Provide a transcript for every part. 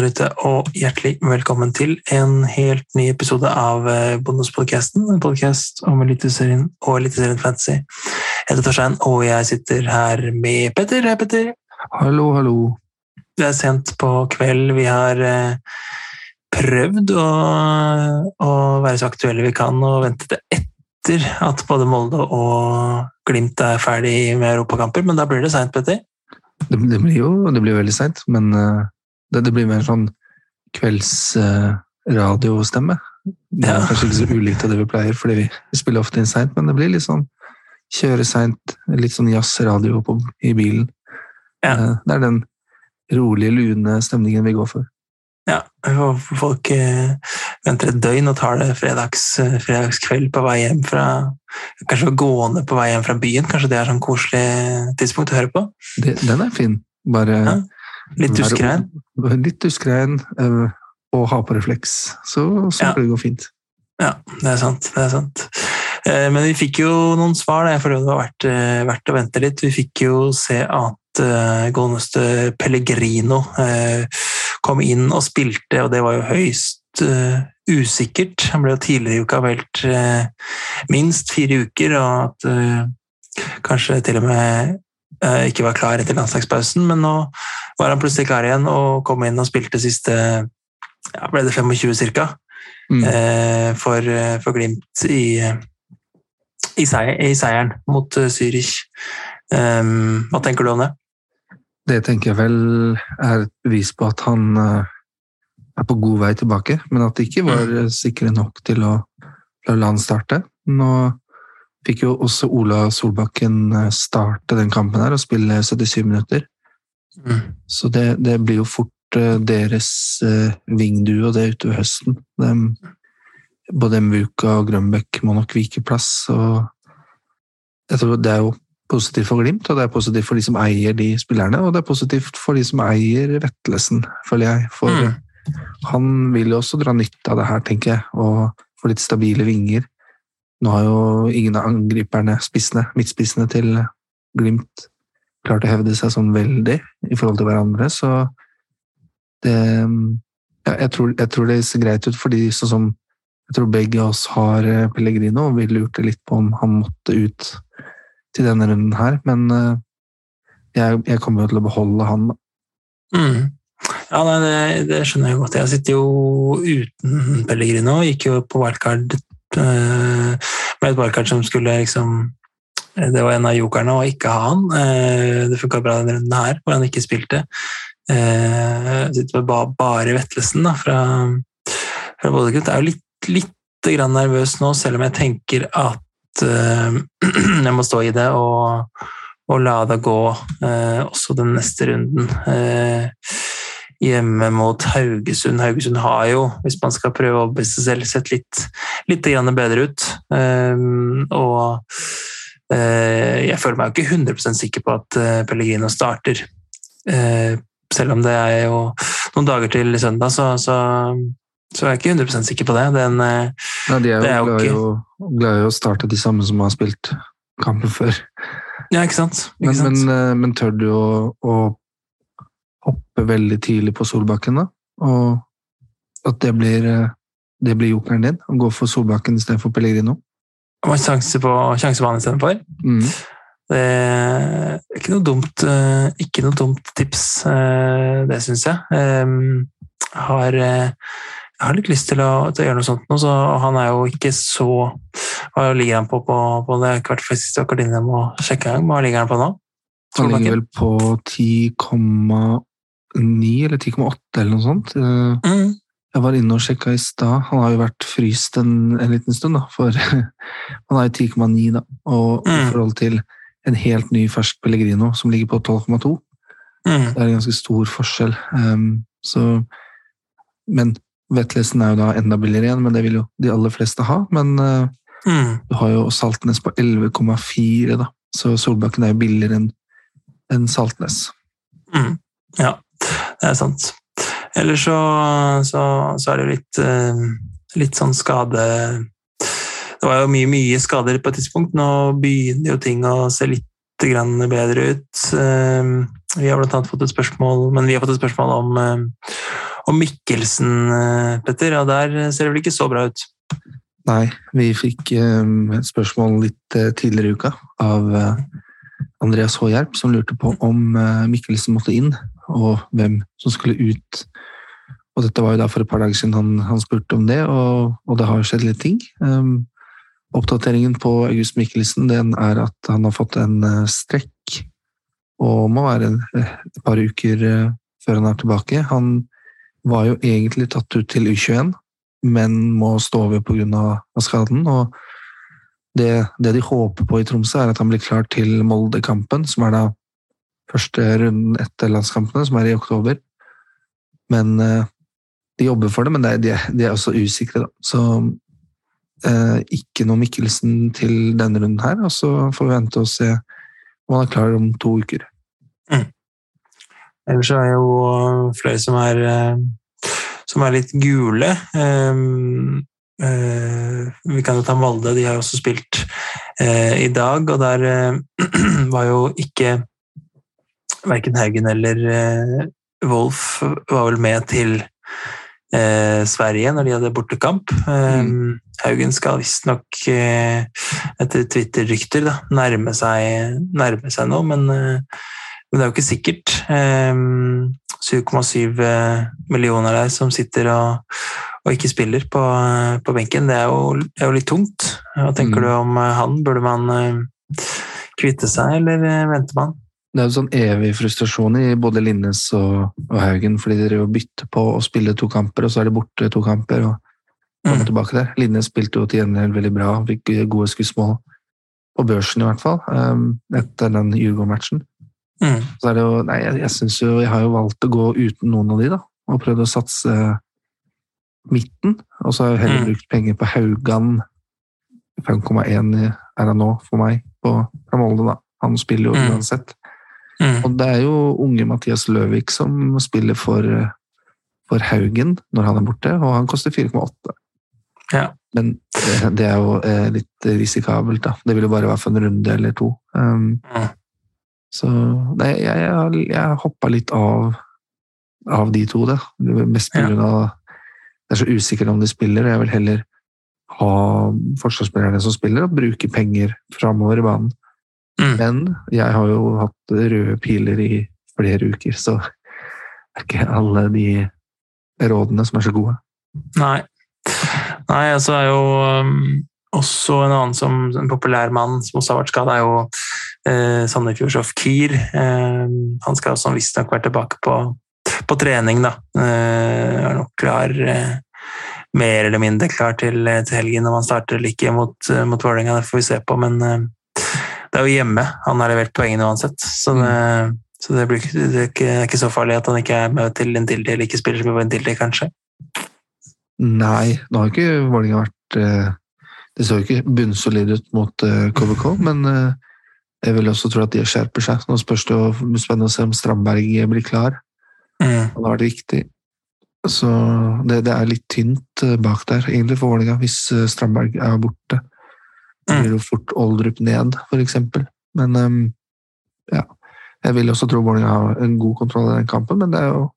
der ute, og hjertelig velkommen til en helt ny episode av Bonuspodkasten. Bonuspodcasten, en podkast om Eliteserien og Eliteserien Fantasy. Jeg heter Torstein, og jeg sitter her med Petter. Hei, Petter. Hallo, hallo. Det er sent på kveld. Vi har eh, prøvd å, å være så aktuelle vi kan og vente til etter at både Molde og Glimt er ferdig med europakamper, men da blir det seint, Petter. Det, det blir jo det blir veldig seint, men uh, det, det, blir mer sånn kveldsradiostemme. Uh, det er ja. kanskje ikke så ulikt av det vi pleier, fordi vi, vi spiller ofte inn seint, men det blir litt sånn kjøre seint, litt sånn jazzradio i bilen. Ja. Uh, det er den rolige, lune stemningen vi går for. Ja, folk eh, venter et døgn og tar det fredags, eh, fredagskveld på vei hjem fra Kanskje gående på vei hjem fra byen. Kanskje det er sånn koselig tidspunkt å høre på? Det, den er fin. Bare ja, Litt duskregn? Litt duskregn eh, og ha på refleks. Så, så ja. det går fint. Ja, det er sant. Det er sant. Eh, men vi fikk jo noen svar, da, for det var verdt, verdt å vente litt. Vi fikk jo se at godeste Pellegrino kom inn og spilte, og det var jo høyst usikkert. Han ble jo tidligere i uka velt minst fire uker, og at kanskje til og med uh, ikke var klar etter landslagspausen, men nå var han plutselig klar igjen og kom inn og spilte siste ja, ble det 25 ca. Mm. Uh, for, for, Glimt i, i, seier, i seieren mot Zürich. Um, hva tenker du om det? Det tenker jeg vel er et bevis på at han er på god vei tilbake, men at de ikke var mm. sikre nok til å la han starte. Nå fikk jo også Ola Solbakken eh, starte den kampen her og spille 77 minutter. Mm. Så det, det, blir jo fort uh, deres uh, vingdue, og det utover høsten. De, både Mvuka og Grønbæk må nok vike plass. og Det er jo positivt for Glimt, og det er positivt for de som eier de spillerne, og det er positivt for de som eier Vetlesen, føler jeg. For mm. han vil jo også dra nytte av det her, tenker jeg, og få litt stabile vinger. Nå har jo ingen av angriperne, spissene, midtspissene til Glimt, klart å hevde seg sånn veldig i forhold til hverandre, så det ja, jeg, tror, jeg, tror, det ser greit ut fordi sånn som jeg tror begge oss har eh, Pellegrino, og vi lurte litt på om han måtte ut til denne runden her, men eh, jeg, jeg kommer jo til å beholde han, da. Mm. Ja, nei, det, det, skjønner jeg godt. Jeg sitter jo uten Pellegrino, gikk jo på wildcard med et wildcard som skulle liksom Det var en av jokerne å ikke ha han. Eh, det funka bra denne runden her, hvor han ikke spilte. Eh, sitter med bare Vetlesen da, fra, fra Bodø-Glimt. Er jo litt, litt grann nervøs nå, selv om jeg tenker at jeg må stå i det og, og la det gå også den neste runden hjemme mot Haugesund. Haugesund har jo, hvis man skal prøve å overbevise selv, sett litt, litt bedre ut. Um, og uh, jeg føler meg jo ikke 100 sikker på at uh, Pellegrino starter. Uh, selv om det er jo noen dager til søndag, så, så, så er jeg ikke 100 sikker på det. Den, ja, de er jo, er jo glad, glad i å starte de samme som har spilt kampen før. Ja, ikke sant? Ikke men, sant? Men, men, tør du å, å hoppe veldig tidlig på Solbakken, da. Og at det blir, eh, det blir jokeren din, å gå for Solbakken istedenfor Pellegrino. Og sjanse på sjansebane istedenfor. Mm. Det er ikke noe dumt, eh, ikke noe dumt tips, eh, det syns jeg. Ehm, jeg har, jeg har litt lyst til å, til å gjøre noe sånt nå, så han er jo ikke så Hva ligger han på på, på det kvartfest i Akademia? Må sjekke en gang. Hva ligger han på nå? Han ligger vel på 10,9 eller 10,8 eller noe sånt. Eh, mm. Jeg var inne og sjekka i stad. Han har jo vært fryst en, en liten stund, da. For han har jo 10,9, da. Og mm. i forhold til en helt ny fersk Pellegrino som ligger på 12,2, mm. det er en ganske stor forskjell. Um, så Men Vetlesen er jo da enda billigere igjen, men det vil jo de aller fleste ha. Men uh, du har jo Saltnes på 11,4, da. Så Solbakken er jo billigere enn en Saltnes. Mm. Ja det er sant. Ellers så, så, så er det jo litt, eh, litt sånn skade Det var jo mye, mye skader på et tidspunkt. Nå begynner jo ting å se litt bedre ut. Eh, vi har blant annet fått et spørsmål, men vi har fått et spørsmål om, om Mikkelsen, Petter. Og der ser det vel ikke så bra ut? Nei, vi fikk et spørsmål litt tidligere i uka av Andreas Håhjelp, som lurte på om Mikkelsen måtte inn, og hvem som skulle ut. Og dette var jo da for et par dager siden han, han spurte om det, og, og, det har skjedd litt ting. Um, oppdateringen på August Mikkelsen den er at han har fått en uh, strekk, og må være uh, et par uker uh, før han er tilbake. Han var jo egentlig tatt ut til U21, men må stå over pga. skaden. og det, det, de håper på i Tromsø, er at han blir klar til Molde-kampen, som er da første runden etter landskampene, som er i oktober. Men uh, de jobber for det, men de, er også usikre, da. Så uh, ikke noe Mikkelsen til denne runden her, og så får vi vente og se om han er klar om to uker. Mm. Ellers er det jo flere som er, uh, som er litt gule. Um, vi kan jo ta Molde, de har også spilt i dag, og der var jo ikke verken Haugen eller uh, Wolf var vel med til uh, Sverige når de hadde bortekamp. Mm. Haugen skal visstnok, uh, etter Twitter-rykter, nærme, nærme seg nå, men, men, det er jo ikke sikkert. Um, 7,7 millioner der som sitter og, og ikke spiller på, på benken. Det er, jo, det er, jo, litt tungt. Hva tenker mm. du om han? Burde man kvitte seg, eller venter man? Det er jo sånn evig frustrasjon i både Linnes og, og Haugen, fordi dere jo bytter på å spille to kamper, og så er det borte to kamper. og kommer mm. tilbake der. Linnes spilte jo til gjengjeld veldig bra, fikk gode skussmål på børsen i hvert fall, um, etter den Djurgård-matchen. Mm. Så er det jo Nei, jeg, jeg syns jo Jeg har jo valgt å gå uten noen av de, da, og prøvd å satse midten. Og så har jeg heller mm. brukt penger på Haugan. 5,1 er han nå for meg på, fra Molde, da. Han spiller jo mm. uansett. Mm. Og det er jo unge Mathias Løvik som spiller for, for, Haugen når han er borte, og han koster 4,8. Ja. Men det, det, er jo eh, litt risikabelt, da. Det vil jo bare være for en runde eller to. Um, mm. Så nei, jeg, jeg, jeg hoppa litt av, av de to, da. Mest pga. Ja. Det er så usikkert om de spiller. og Jeg vil heller ha forsvarsspillerne som spiller, og bruke penger framover i banen. Mm. Men jeg har jo hatt røde piler i flere uker, så det er ikke alle de rådene som er så gode. Nei. Nei, altså er jo um, også en annen som en populær mann som også har vært skada, er jo eh, Sandefjords Kier. Eh, han skal også visstnok være tilbake på, på trening, da. Eh, er nok klar eh, mer eller mindre klar til, til helgen når man starter eller ikke mot, mot Vålerenga. Det får vi se på, men eh, det er jo hjemme han har levert poengene uansett. Så, det, mm. så det, blir, det, er ikke, det, er ikke, så farlig at han ikke er med til en Intility, eller ikke spiller som Intility, kanskje. Nei, nå har ikke Vålerenga vært eh, Det så ikke bunnsolid ut mot eh, men eh, jeg vil også tro at de skjerper seg. Nå spørs det jo spennende å se om Strandberg blir klar. Mm. Han har vært viktig. Så det, det, er litt tynt bak der, egentlig, for Vålerenga, hvis Strandberg er borte. Det blir jo fort Oldrup ned, f.eks. Men um, ja. Jeg vil også tro Vålerenga har en god kontroll i den kampen, men det er jo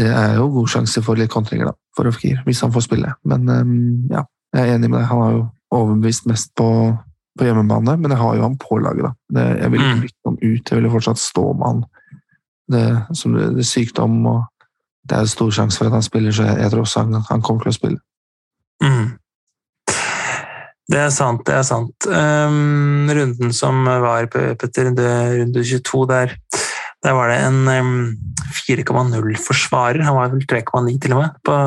det er jo god sjanse for litt kontringer da, for Ofkir, hvis han får spille. Men um, ja, jeg er enig med deg. Han har jo overbevist mest på, på hjemmebane, men jeg har jo han på laget. da. Det, jeg vil ikke mm. bytte han ut, jeg ville fortsatt stå med han. Det, som det, det er sykdom, og det er stor sjanse for at han spiller, så jeg, jeg tror også han, han kommer til å spille. Mm. Det er sant, det er sant. Um, runden som var, Petter, runde 22 der, der var det en um, 4,0-forsvarer. Han var vel 3,9 til og med på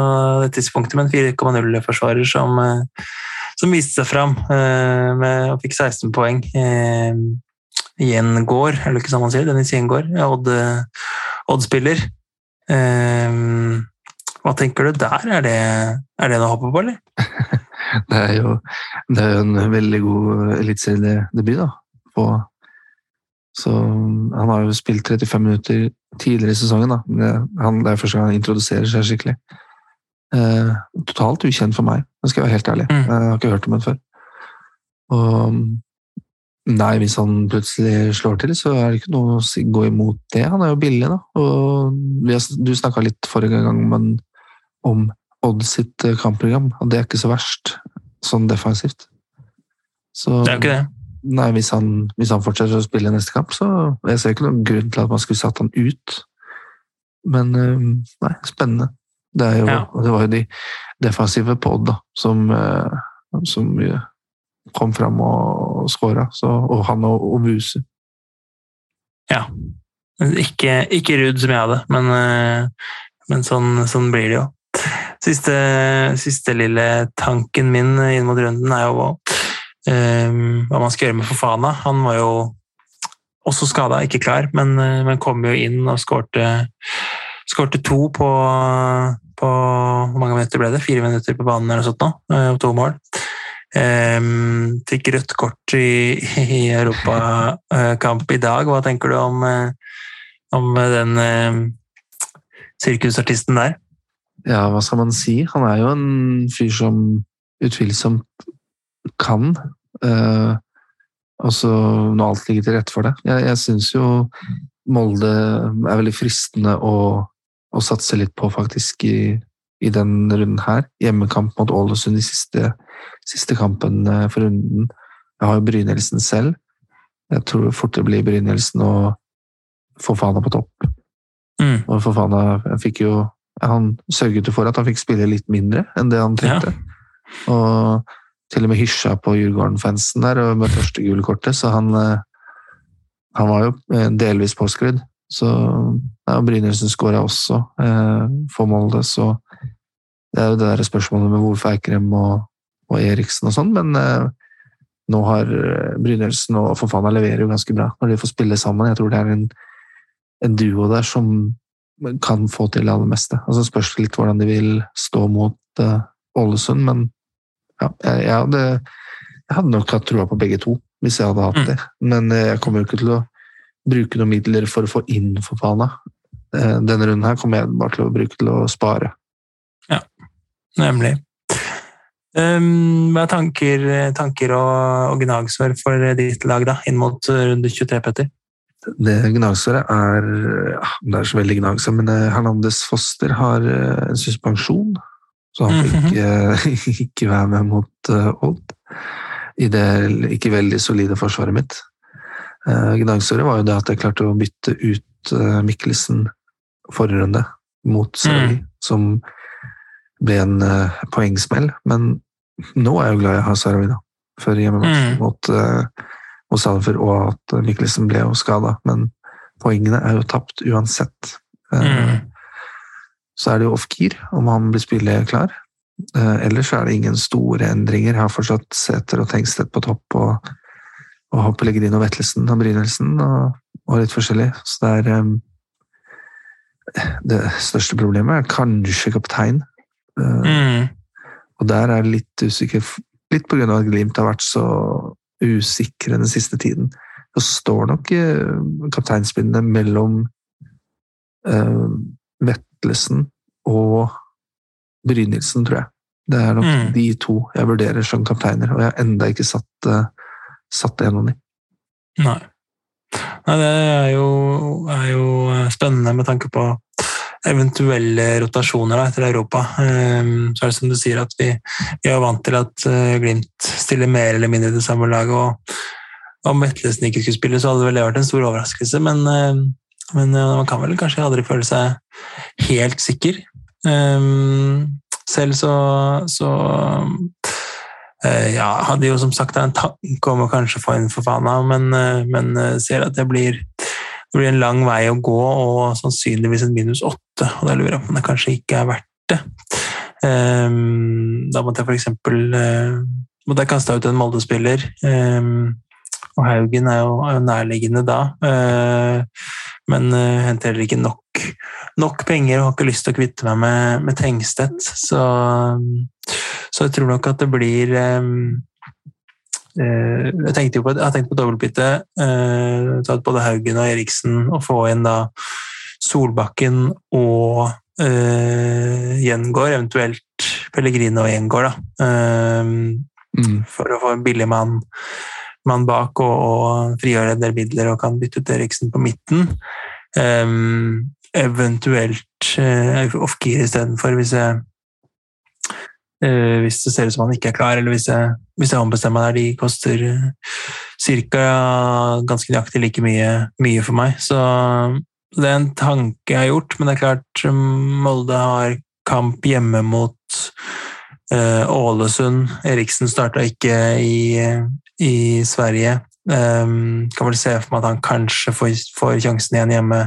det tidspunktet, men 4,0-forsvarer som, uh, som, viste seg fram uh, med, og fikk 16 poeng. Uh, en gård, eller ikke sånn man sier, Dennis Gjengård, Odd-spiller. Odd uh, hva tenker du der? Er det, er det noe å hoppe på, eller? det er jo det er en veldig god eliteseriedebut, da. På, så han har jo spilt 35 minutter tidligere i sesongen, da. Det, han, det er første gang han introduserer seg skikkelig. Eh, totalt ukjent for meg, det skal jeg være helt ærlig. Mm. Jeg har ikke hørt om ham før. Og Nei, hvis han plutselig slår til, så er det ikke noe å gå imot det. Han er jo billig, da. Og du snakka litt forrige gang men, om Odd sitt eh, kampprogram, og det er ikke så verst sånn defensivt. Så Det er jo ikke det. Nei, hvis han, hvis han fortsetter å spille neste kamp, så Jeg ser ikke noen grunn til at man skulle satt han ut. Men eh, nei, spennende. Det, jo, Ja. det var jo de defensive på Odd da, som, eh, som kom fram og skåra. Og han og, og Vuse. Ja. Ikke, ikke Ruud som jeg hadde, men, men sånn, sånn blir det jo. Siste, siste lille tanken min inn mot runden er jo eh, hva man skal gjøre med Fofana. Han var jo også skada, ikke klar, men, eh, men kom jo inn og skårte, to på, på Hvor mange minutter ble det? Fire minutter på banen eller noe sånt nå, eh, og to mål. Um, fikk rødt kort i, i europakamp i dag. Hva tenker du om, eh, om den eh, sirkusartisten der? Ja, hva skal man si? Han er jo en fyr som utvilsomt kan. Eh, og så når alt ligger til rette for det. Jeg, jeg syns jo Molde er veldig fristende å, å satse litt på, faktisk, i, i den runden her. Hjemmekamp mot Ålesund i siste, siste kampen eh, for runden. Jeg har jo Brynildsen selv. Jeg tror fort det blir Brynildsen og Fofana på topp. Mm. Og Fofana jeg fikk jo Han sørget for at han fikk spille litt mindre enn det han trengte. Og til og med hysja på Djurgården-fansen der med første gule kortet, så han eh, han var jo eh, delvis påskrudd. Så ja, Brynildsen skåra også eh, for Molde, så det er jo det der spørsmålet med hvorfor Eikrem og, og Eriksen og sånn, men eh, nå har eh, Brynildsen og Fofana leverer jo ganske bra når de får spille sammen. Jeg tror det er en, en duo der som kan få til det aller meste. Og så spørs det litt hvordan de vil stå mot eh, Ålesund, men ja, jeg, jeg, hadde, jeg hadde nok hatt trua på begge to hvis jeg hadde hatt Mm. det. Men eh, jeg kommer jo ikke til å bruke noen midler for å få inn Fofana. Eh, Denne runden her kommer jeg bare til å bruke til å spare. Ja, Nemlig. Um, hva er tanker, tanker og, og gnagsår for ditt lag da, inn mot runde 23, Petter? Det gnagsåret er ja, Det er så veldig gnagsår, men Hernandes Hernandez Foster har eh, en suspensjon. Så han får ikke, ikke være med mot eh, Odd i det ikke veldig solide forsvaret mitt. Gnagsåret var jo det at jeg klarte å bytte ut eh, Mikkelsen forrige runde mot Sari, som ble en eh, poengsmell. Men nå er jeg jo glad jeg har Sarawi, da. For hjemmematchen Mm. mot, uh, Alver, og at Mikkelsen ble jo skada. Men poengene er jo tapt uansett. Eh, Mm. Så er det jo off-gear om han blir spilleklar. Uh, ellers er det ingen store endringer. Jeg har fortsatt Sæter og Tengstedt på topp, og, og Pellegrino Vettelsen og Brynildsen og, og litt forskjellig. Så det er um, Det største problemet er kanskje kaptein. Uh, Mm. og der er jeg litt usikker, litt på grunn av at Glimt har vært så usikre den siste tiden. Så står nok kapteinspinnet mellom uh, Vetlesen og Brynildsen, tror jeg. Det er nok Mm. de to jeg vurderer som kapteiner, og jeg har enda ikke satt, uh, satt en av dem. Nei. Nei, det er jo, er jo spennende med tanke på eventuelle rotasjoner da, etter Europa. Ehm, Så er det som du sier at vi, vi er vant til at eh, Glimt stiller mer eller mindre i det samme laget. og Om Vetlesen ikke skulle spille, så hadde vel det vært en stor overraskelse. Men, eh, men eh, man kan vel kanskje aldri føle seg helt sikker. Ehm, Selv så, så ja, hadde jo som sagt en tanke om å kanskje få inn Fofana, men, men ser at det blir, det blir en lang vei å gå, og sannsynligvis en minus åtte. Og da lurer jeg på om det kanskje ikke er verdt det. Um, Da måtte jeg for eksempel eh, måtte jeg kaste ut en Molde-spiller. Um, Og Haugen er jo, er jo nærliggende da. uh, Men uh, henter heller ikke nok, nok penger og har ikke lyst til å kvitte meg med, med Tengstedt. Så så jeg tror nok at det blir eh, Jeg tenkte jo på, jeg har på dobbeltbytte. Eh, tatt både Haugen og Eriksen og få inn da Solbakken og uh, Gjengård, eventuelt Pellegrine og Gjengård, da. Uh, Mm. for å få en billig mann mann bak og, og frigjøre en del midler og kan bytte ut Eriksen på midten. Um, eventuelt uh, off-gear istedenfor, hvis jeg hvis det ser ut som han ikke er klar, eller hvis jeg, hvis jeg ombestemmer meg der. De koster cirka ca. ganske nøyaktig like mye, mye for meg. Så det er en tanke jeg har gjort, men det er klart Molde har kamp hjemme mot uh, Ålesund. Eriksen starta ikke i, i Sverige. Um, kan vel se for meg at han kanskje får, får sjansen igjen hjemme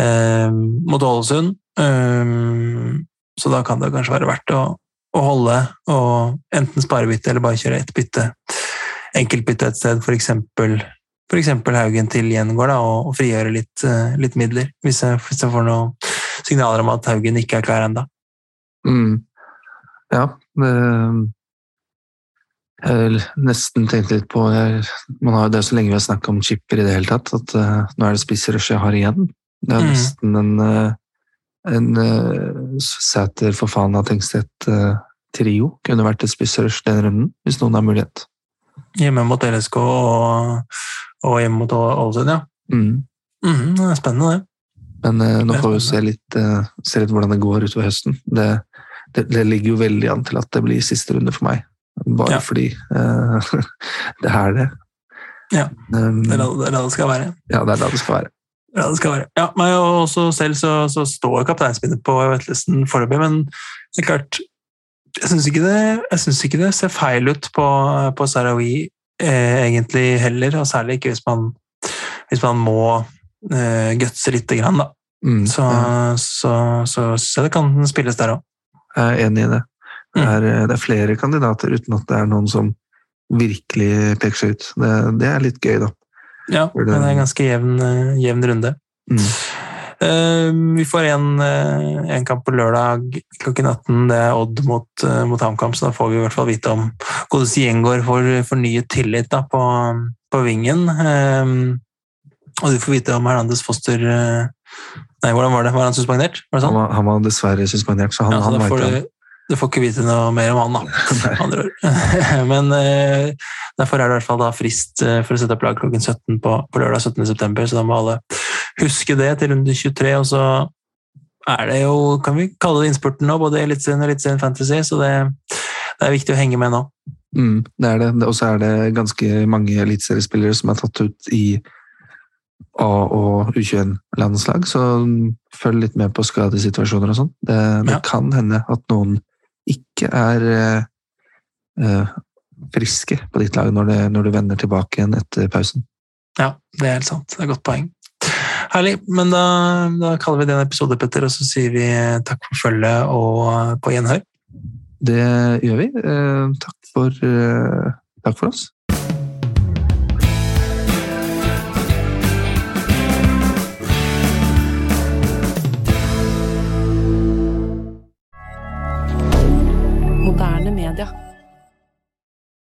um, mot Ålesund. Um, så da kan det kanskje være verdt å, å holde og enten sparebytte eller bare kjøre ett bytte. Enkeltbytte et sted, f.eks. F.eks. Haugen til Gjengård, da, og, og frigjøre litt, uh, litt midler. Hvis jeg, hvis jeg, får noen signaler om at Haugen ikke er klar ennå. Mm. Ja, jeg nesten tenkte litt på jeg, man har, Det er så lenge vi har snakka om chipper i det hele tatt, at uh, nå er det spissrush jeg har igjen. Det er mm. nesten en, uh, en uh, Sæter, Fofana, Tengstedt-trio kunne vært et spissrush den runden, hvis noen har mulighet. Hjemme mot LSK og, og hjemme mot Ålesund, ja. Mm. Mm, det er spennende, det. Men nå får vi se litt, se litt hvordan det går utover høsten. Det, det, det ligger jo veldig an til at det blir siste runde for meg. Bare ja. fordi uh, det er det. Ja, um, det er da det skal være. Ja, det er da det skal være. Ja, det skal være. Ja, men også selv så, så står kapteinspinnet på vettlisten foreløpig, men det er klart Jeg syns ikke, ikke, det ser feil ut på, på Sarawi eh, egentlig heller, og særlig ikke hvis man, hvis man må eh, gutse lite grann, da. Mm, så, ja. så, så, så, det kan spilles der òg. Jeg er enig i det. Det mm. er, det er, flere kandidater uten at det er noen som virkelig peker seg ut. Det, det er litt gøy, da. Ja, det, er en ganske jevn, eh, jevn runde. Mm. Uh, vi får en, uh, en, kamp på lørdag klokken 18. Det er Odd mot, uh, mot HamKam, så da får vi i hvert fall vite om Godesi Gjengård får fornyet tillit da, på, på vingen. og du får vite om Hernandez Foster Nei, hvordan var det? Var han suspendert? Var sånn? han, var, han, var, dessverre suspendert, så han, ja, så han var ikke du får ikke vite noe mer om han, da. Men eh, derfor er det i hvert fall da frist eh, for å sette opp lag klokken 17 på, på lørdag 17.9., så da må alle huske det til runde 23. Og så er det jo, kan vi kalle det innspurten nå, både Eliteserien og Eliteserien Fantasy, så det, det, er viktig å henge med nå. Mm, det er det. Og så er det ganske mange eliteseriespillere som er tatt ut i A- og U21-landslag, så følg litt med på skadesituasjoner og sånn. Det, det ja. kan hende at noen ikke er uh, friske på ditt lag når, det, når, du vender tilbake igjen etter pausen. Ja, det er helt sant. Det er et godt poeng. Herlig. Men da, da kaller vi det en episode, Petter, og så sier vi takk for følget og på gjenhør. Det gjør vi. Uh, takk, for, uh, takk for oss.